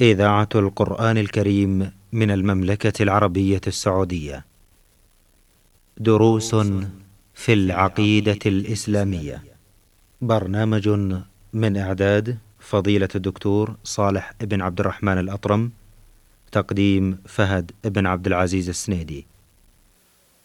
إذاعة القرآن الكريم من المملكة العربية السعودية. دروس في العقيدة الإسلامية. برنامج من إعداد فضيلة الدكتور صالح بن عبد الرحمن الأطرم. تقديم فهد بن عبد العزيز السنيدي.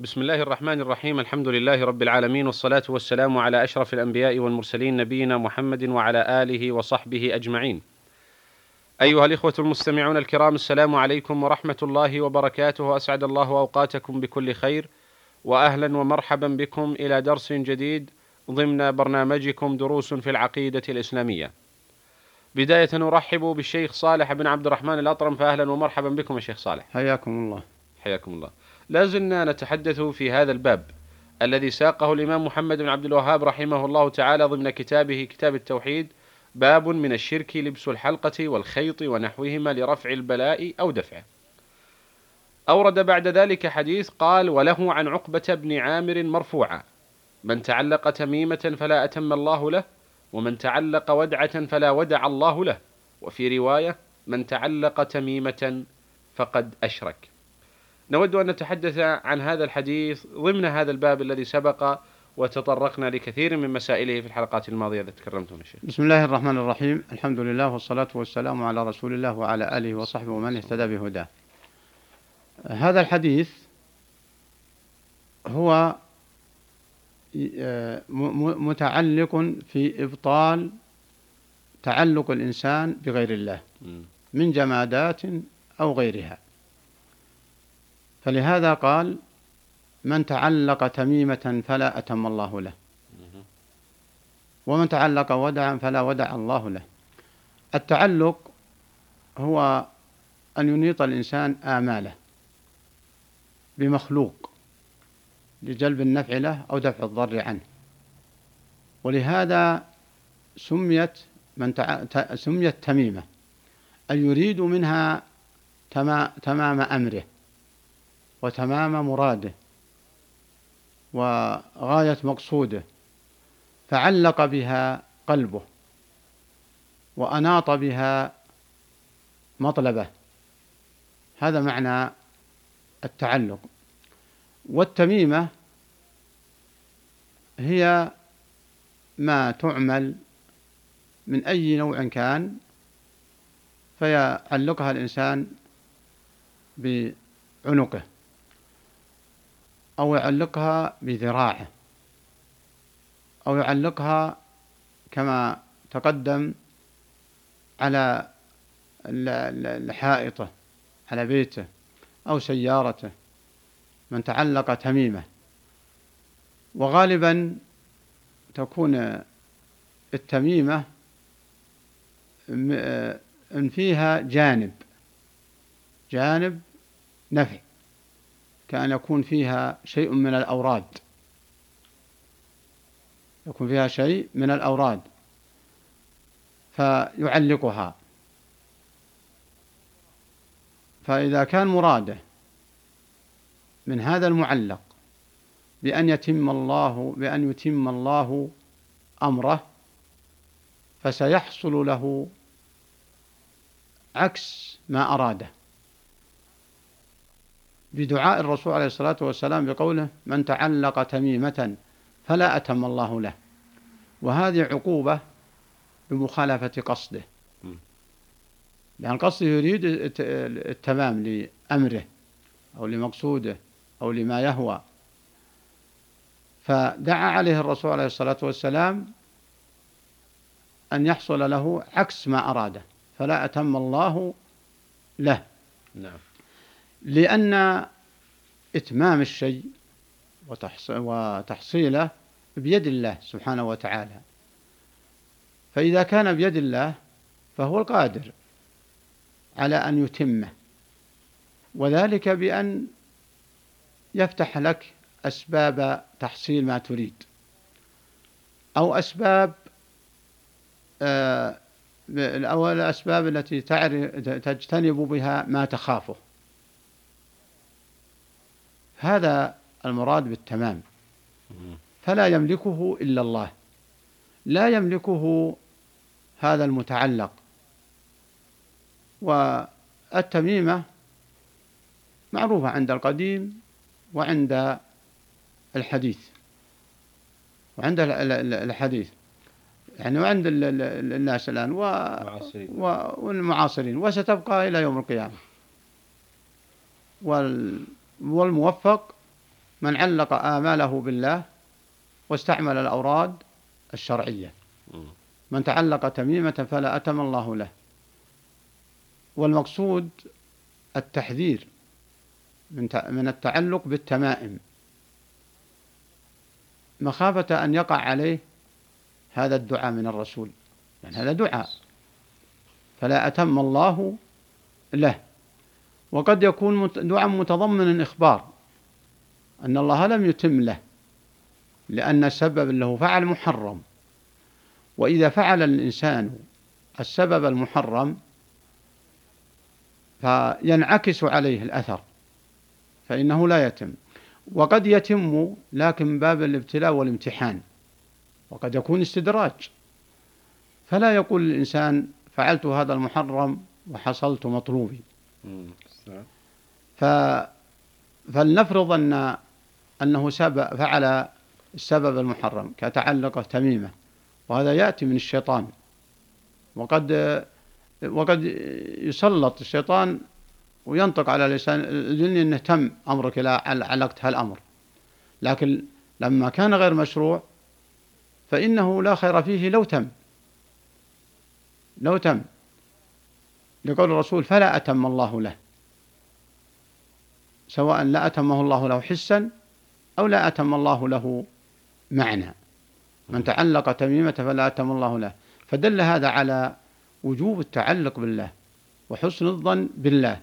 بسم الله الرحمن الرحيم الحمد لله رب العالمين والصلاة والسلام على أشرف الأنبياء والمرسلين نبينا محمد وعلى آله وصحبه أجمعين. أيها الإخوة المستمعون الكرام السلام عليكم ورحمة الله وبركاته أسعد الله أوقاتكم بكل خير وأهلا ومرحبا بكم إلى درس جديد ضمن برنامجكم دروس في العقيدة الإسلامية. بداية نرحب بالشيخ صالح بن عبد الرحمن الأطرم فأهلا ومرحبا بكم يا شيخ صالح. حياكم الله. حياكم الله. لا زلنا نتحدث في هذا الباب الذي ساقه الإمام محمد بن عبد الوهاب رحمه الله تعالى ضمن كتابه كتاب التوحيد باب من الشرك لبس الحلقة والخيط ونحوهما لرفع البلاء أو دفعه. أورد بعد ذلك حديث قال وله عن عقبة بن عامر مرفوعا من تعلق تميمة فلا أتم الله له ومن تعلق ودعة فلا ودع الله له وفي رواية من تعلق تميمة فقد أشرك نود أن نتحدث عن هذا الحديث ضمن هذا الباب الذي سبق وتطرقنا لكثير من مسائله في الحلقات الماضية التي تكرمتم يا شيخ. بسم الله الرحمن الرحيم. الحمد لله والصلاة والسلام على رسول الله وعلى آله وصحبه ومن اهتدى بهداه. هذا الحديث هو متعلق في إبطال تعلق الإنسان بغير الله من جمادات أو غيرها. فلهذا قال من تعلق تميمة فلا أتم الله له. ومن تعلق ودعا فلا ودع الله له. التعلق هو أن ينيط الإنسان آماله بمخلوق لجلب النفع له أو دفع الضر عنه. ولهذا سميت من تع... سميت تميمة أن يريد منها تمام أمره وتمام مراده. وغاية مقصوده فعلق بها قلبه وأناط بها مطلبه. هذا معنى التعلق. والتميمة هي ما تعمل من أي نوع كان فيعلقها الإنسان بعنقه. أو يعلقها بذراعه. أو يعلقها كما تقدم على حائطه على بيته أو سيارته من تعلق تميمة. وغالبا تكون التميمة إن فيها جانب جانب نفع. كأن يكون فيها شيء من الأوراد. يكون فيها شيء من الأوراد. فيعلقها. فإذا كان مراده من هذا المعلق بأن يتم الله بأن يتم الله أمره فسيحصل له عكس ما أراده. بدعاء الرسول عليه الصلاة والسلام بقوله من تعلق تميمة فلا أتم الله له وهذه عقوبة بمخالفة قصده. لأن قصده يريد التمام لأمره أو لمقصوده أو لما يهوى. فدعا عليه الرسول عليه الصلاة والسلام أن يحصل له عكس ما أراده. فلا أتم الله له. نعم. لأن إتمام الشيء وتحصيله بيد الله سبحانه وتعالى. فإذا كان بيد الله فهو القادر على أن يتمه وذلك بأن يفتح لك أسباب تحصيل ما تريد أو أسباب أو الأسباب التي تجتنب بها ما تخافه. هذا المراد بالتمام. فلا يملكه إلا الله. لا يملكه هذا المتعلق. والتميمة معروفة عند القديم وعند الحديث. وعند الحديث. يعني وعند الناس الآن والمعاصرين. وستبقى إلى يوم القيامة. والموفق من علق آماله بالله واستعمل الأوراد الشرعية. من تعلق تميمة فلا أتم الله له. والمقصود التحذير من التعلق بالتمائم. مخافة أن يقع عليه هذا الدعاء من الرسول. يعني هذا دعاء. فلا أتم الله له. وقد يكون دعاء متضمن إخبار أن الله لم يتم له لأن السبب له فعل محرم. وإذا فعل الإنسان السبب المحرم فينعكس عليه الأثر فإنه لا يتم. وقد يتم لكن باب الابتلاء والامتحان وقد يكون استدراج. فلا يقول الإنسان فعلت هذا المحرم وحصلت مطلوبي. ف فلنفرض أن أنه سبب فعل السبب المحرم كتعلق تميمة وهذا يأتي من الشيطان. وقد وقد يسلط الشيطان وينطق على لسان الجن إنه تم أمرك لا علقت هالأمر. لكن لما كان غير مشروع فإنه لا خير فيه لو تم. لو تم. لقول الرسول فلا أتم الله له. سواء لا أتمه الله له حسا أو لا أتم الله له معنى. من تعلق تميمة فلا أتم الله له. فدل هذا على وجوب التعلق بالله وحسن الظن بالله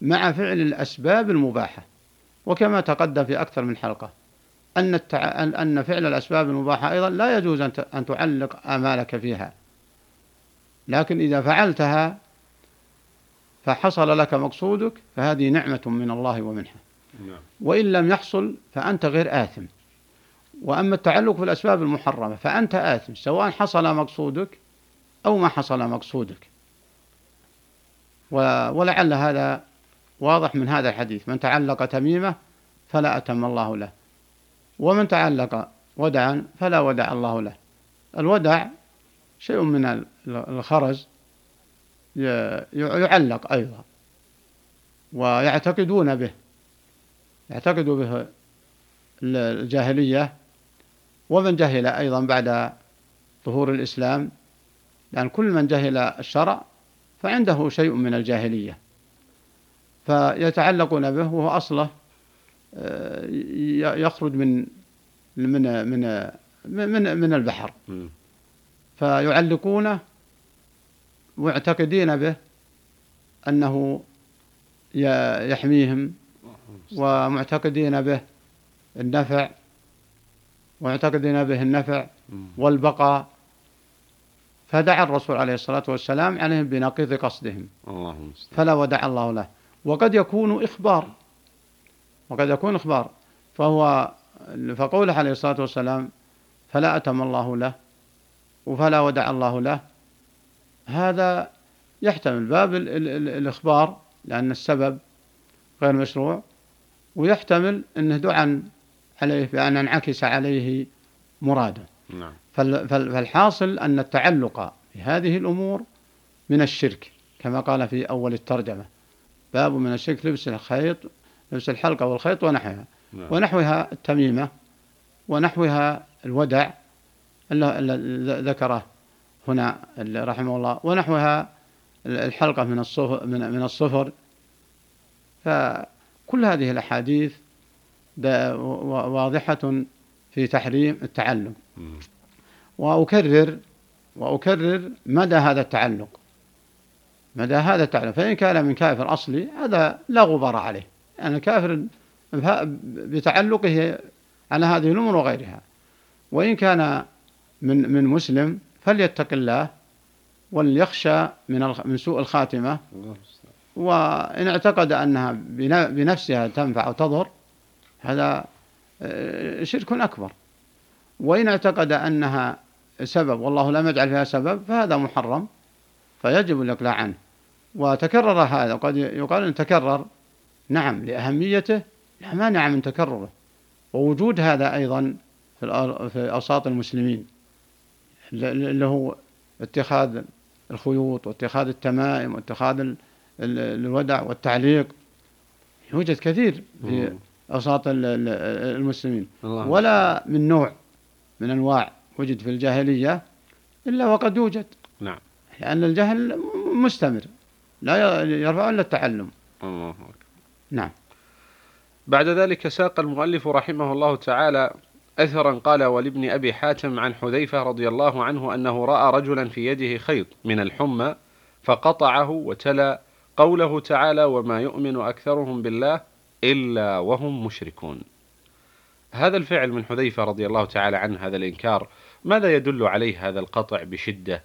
مع فعل الأسباب المباحة. وكما تقدم في أكثر من حلقة أن, التع... أن فعل الأسباب المباحة أيضا لا يجوز. أن تعلق آمالك فيها. لكن إذا فعلتها فحصل لك مقصودك فهذه نعمة من الله ومنحه نعم. وإن لم يحصل فأنت غير آثم. وأما التعلق في الأسباب المحرمة فأنت آثم سواء حصل مقصودك أو ما حصل مقصودك. ولعل هذا واضح من هذا الحديث. من تعلق تميمة فلا أتم الله له. ومن تعلق ودعا فلا ودع الله له. الودع شيء من الخرز. يعلق أيضا. ويعتقدون به. يعتقد به الجاهلية. ومن جهل أيضا بعد ظهور الإسلام. لأن كل من جهل الشرع فعنده شيء من الجاهلية. فيتعلقون به وهو أصله آه، يخرج من من من من من البحر. فيعلقونه معتقدين به أنه يحميهم ومعتقدين به النفع ويعتقدون به النفع والبقاء. فدعا الرسول عليه الصلاة والسلام عليهم بنقيض قصدهم. اللهم فلا ودع الله له. وقد يكون إخبار وقد يكون إخبار. فهو فقوله عليه الصلاة والسلام فلا أتم الله له وفلا ودع الله له. هذا يحتمل باب ال ال ال الإخبار لأن السبب غير مشروع ويحتمل أنه دعا عليه بأن انعكس عليه مراده نعم. فالحاصل أن التعلق بهذه الأمور من الشرك كما قال في أول الترجمة باب من الشرك لبس الخيط لبس الحلقة والخيط ونحوها نعم. ونحوها التميمة ونحوها الودع ذكره هنا رحمه الله ونحوها الحلقة من الصفر من الصفر. فكل هذه الأحاديث واضحة في تحريم التعلق. وأكرر وأكرر مدى هذا التعلق. مدى هذا التعلق. فإن كان من كافر أصلي هذا لا غبار عليه. يعني كافر بتعلقه على هذه الأمور وغيرها. وإن كان من من مسلم فليتق الله وليخشى من من سوء الخاتمة. وإن اعتقد أنها بنفسها تنفع وتضر هذا آه، شرك أكبر. وإن اعتقد أنها سبب والله لم يجعل فيها سبب فهذا محرم فيجب الإقلاع عنه. وتكرر هذا وقد يقال أن تكرر نعم لأهميته لا مانع من تكرره. ووجود هذا أيضا في أوساط المسلمين. اللي هو اتخاذ الخيوط واتخاذ التمائم واتخاذ الودع والتعليق. يوجد كثير في أوساط المسلمين. ولا من نوع من أنواع وجد في الجاهلية إلا وقد يوجد. نعم. لأن الجهل مستمر. لا يرفع إلا التعلم. الله أكبر. نعم. بعد ذلك ساق المؤلف رحمه الله تعالى أثرا قال ولابن أبي حاتم عن حذيفة رضي الله عنه أنه رأى رجلا في يده خيط من الحمى فقطعه وتلا قوله تعالى وما يؤمن أكثرهم بالله إلا وهم مشركون. هذا الفعل من حذيفة رضي الله تعالى عنه هذا الإنكار ماذا يدل عليه هذا القطع بشدة؟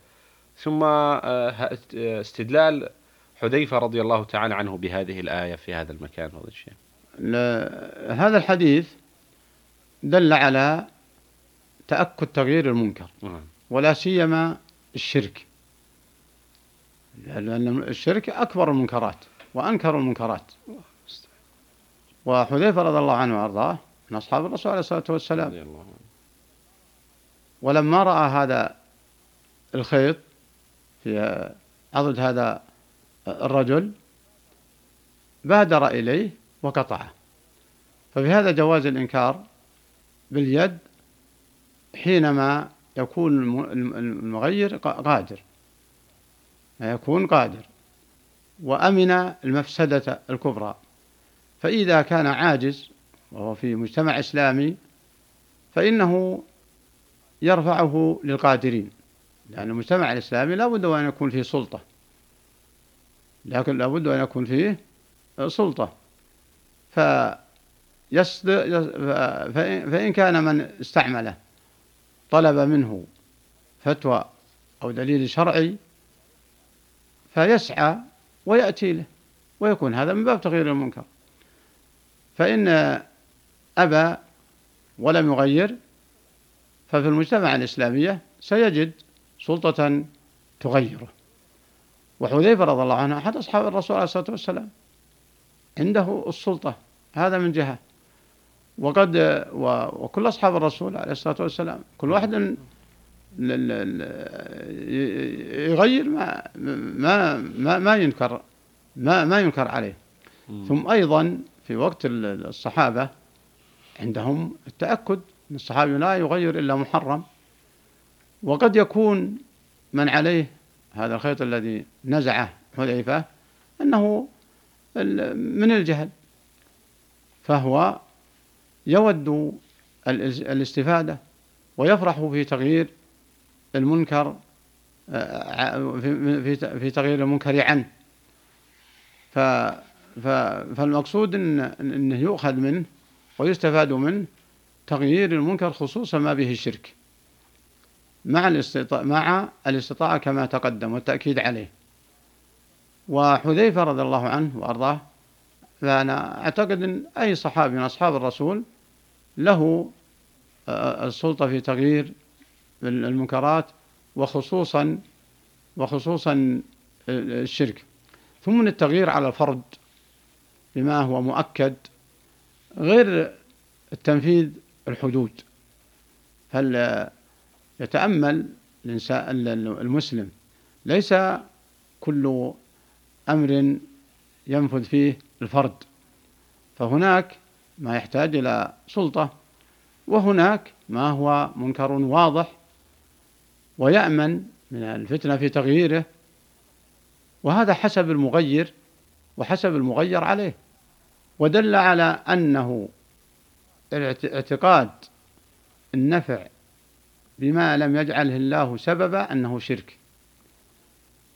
ثم آه، استدلال حذيفة رضي الله تعالى عنه بهذه الآية في هذا المكان هذا الشيء. هذا الحديث دل على تأكد تغيير المنكر نعم. ولا سيما الشرك. لأن الشرك أكبر المنكرات وأنكر المنكرات. وحذيفة رضي الله عنه وأرضاه من أصحاب الرسول عليه الصلاة والسلام. ولما رأى هذا الخيط في عضد هذا الرجل بادر إليه وقطعه. ففي هذا جواز الإنكار باليد حينما يكون المغير قادر. يكون قادر. وأمن المفسدة الكبرى. فإذا كان عاجز وهو في مجتمع إسلامي فإنه يرفعه للقادرين. لأن المجتمع الإسلامي لا بد أن يكون فيه سلطة. لكن لا بد أن يكون فيه سلطة. فإن كان من استعمله طلب منه فتوى أو دليل شرعي فيسعى ويأتي له ويكون هذا من باب تغيير المنكر. فإن أبى ولم يغير ففي المجتمع الإسلامية سيجد سلطة تغيره. وحذيفة رضي الله عنه أحد أصحاب الرسول عليه الصلاة والسلام عنده السلطة هذا من جهة. وقد وكل أصحاب الرسول عليه الصلاة والسلام كل واحد يغير ما ما ما, ما ينكر ما ما ينكر عليه. ثم أيضا في وقت الصحابة عندهم التأكد أن الصحابي لا يغير إلا محرم وقد يكون من عليه هذا الخيط الذي نزعه حذيفة أنه من الجهل فهو يود الاستفادة ويفرح في تغيير المنكر آه، في في تغيير المنكر عنه فالمقصود ان إنه يؤخذ منه ويستفاد منه تغيير المنكر خصوصا ما به الشرك مع الاستطاعة مع الاستطاعة كما تقدم والتأكيد عليه. وحذيفة رضي الله عنه وأرضاه فأنا أعتقد أن أي صحابي من أصحاب الرسول له آه، السلطة في تغيير المنكرات وخصوصا وخصوصا الشرك. ثم من التغيير على الفرد بما هو مؤكد غير التنفيذ الحدود. هل يتأمل الإنسان المسلم؟ ليس كل أمر ينفذ فيه الفرد. فهناك ما يحتاج إلى سلطة. وهناك ما هو منكر واضح ويأمن من الفتنة في تغييره. وهذا حسب المغير وحسب المغير عليه. ودل على أنه اعتقاد النفع بما لم يجعله الله سببا أنه شرك.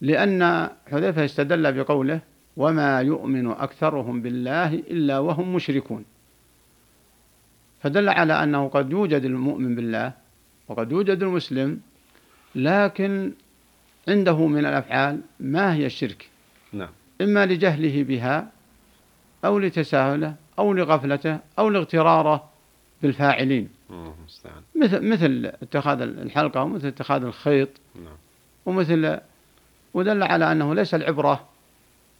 لأن حذيفة استدل بقوله وما يؤمن أكثرهم بالله إلا وهم مشركون فدل على أنه قد يوجد المؤمن بالله وقد يوجد المسلم لكن عنده من الأفعال ما هي الشرك. نعم. إما لجهله بها أو لتساهله أو لغفلته أو لاغتراره بالفاعلين. مثل مثل اتخاذ الحلقة ومثل اتخاذ الخيط. نعم. ومثل ودل على أنه ليس العبرة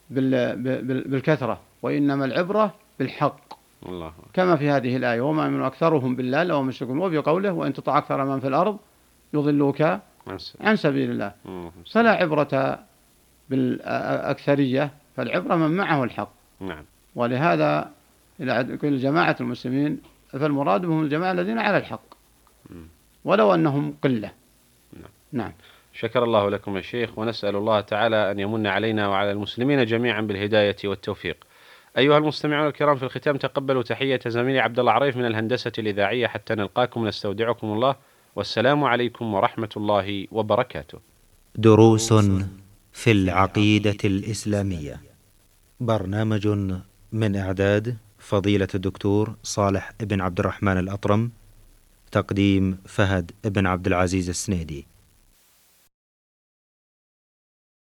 بالكثرة وإنما العبرة بالحق. الله. كما في هذه الآية وما من أكثرهم بالله لو مشركون. وفي قوله وإن تطع أكثر من في الأرض يضلوك عن سبيل الله. فلا عبرة بالأكثرية فالعبرة من معه الحق. نعم. ولهذا كل جماعة المسلمين فالمراد بهم الجماعة الذين على الحق. ولو أنهم قلة. نعم, نعم. شكر الله لكم يا شيخ ونسأل الله تعالى أن يمن علينا وعلى المسلمين جميعا بالهداية والتوفيق. أيها المستمعون الكرام في الختام تقبلوا تحية زميلي عبد الله عريف من الهندسة الإذاعية حتى نلقاكم نستودعكم الله والسلام عليكم ورحمة الله وبركاته. دروس في العقيدة الإسلامية. برنامج من إعداد فضيلة الدكتور صالح بن عبد الرحمن الأطرم. تقديم فهد بن عبد العزيز السنيدي.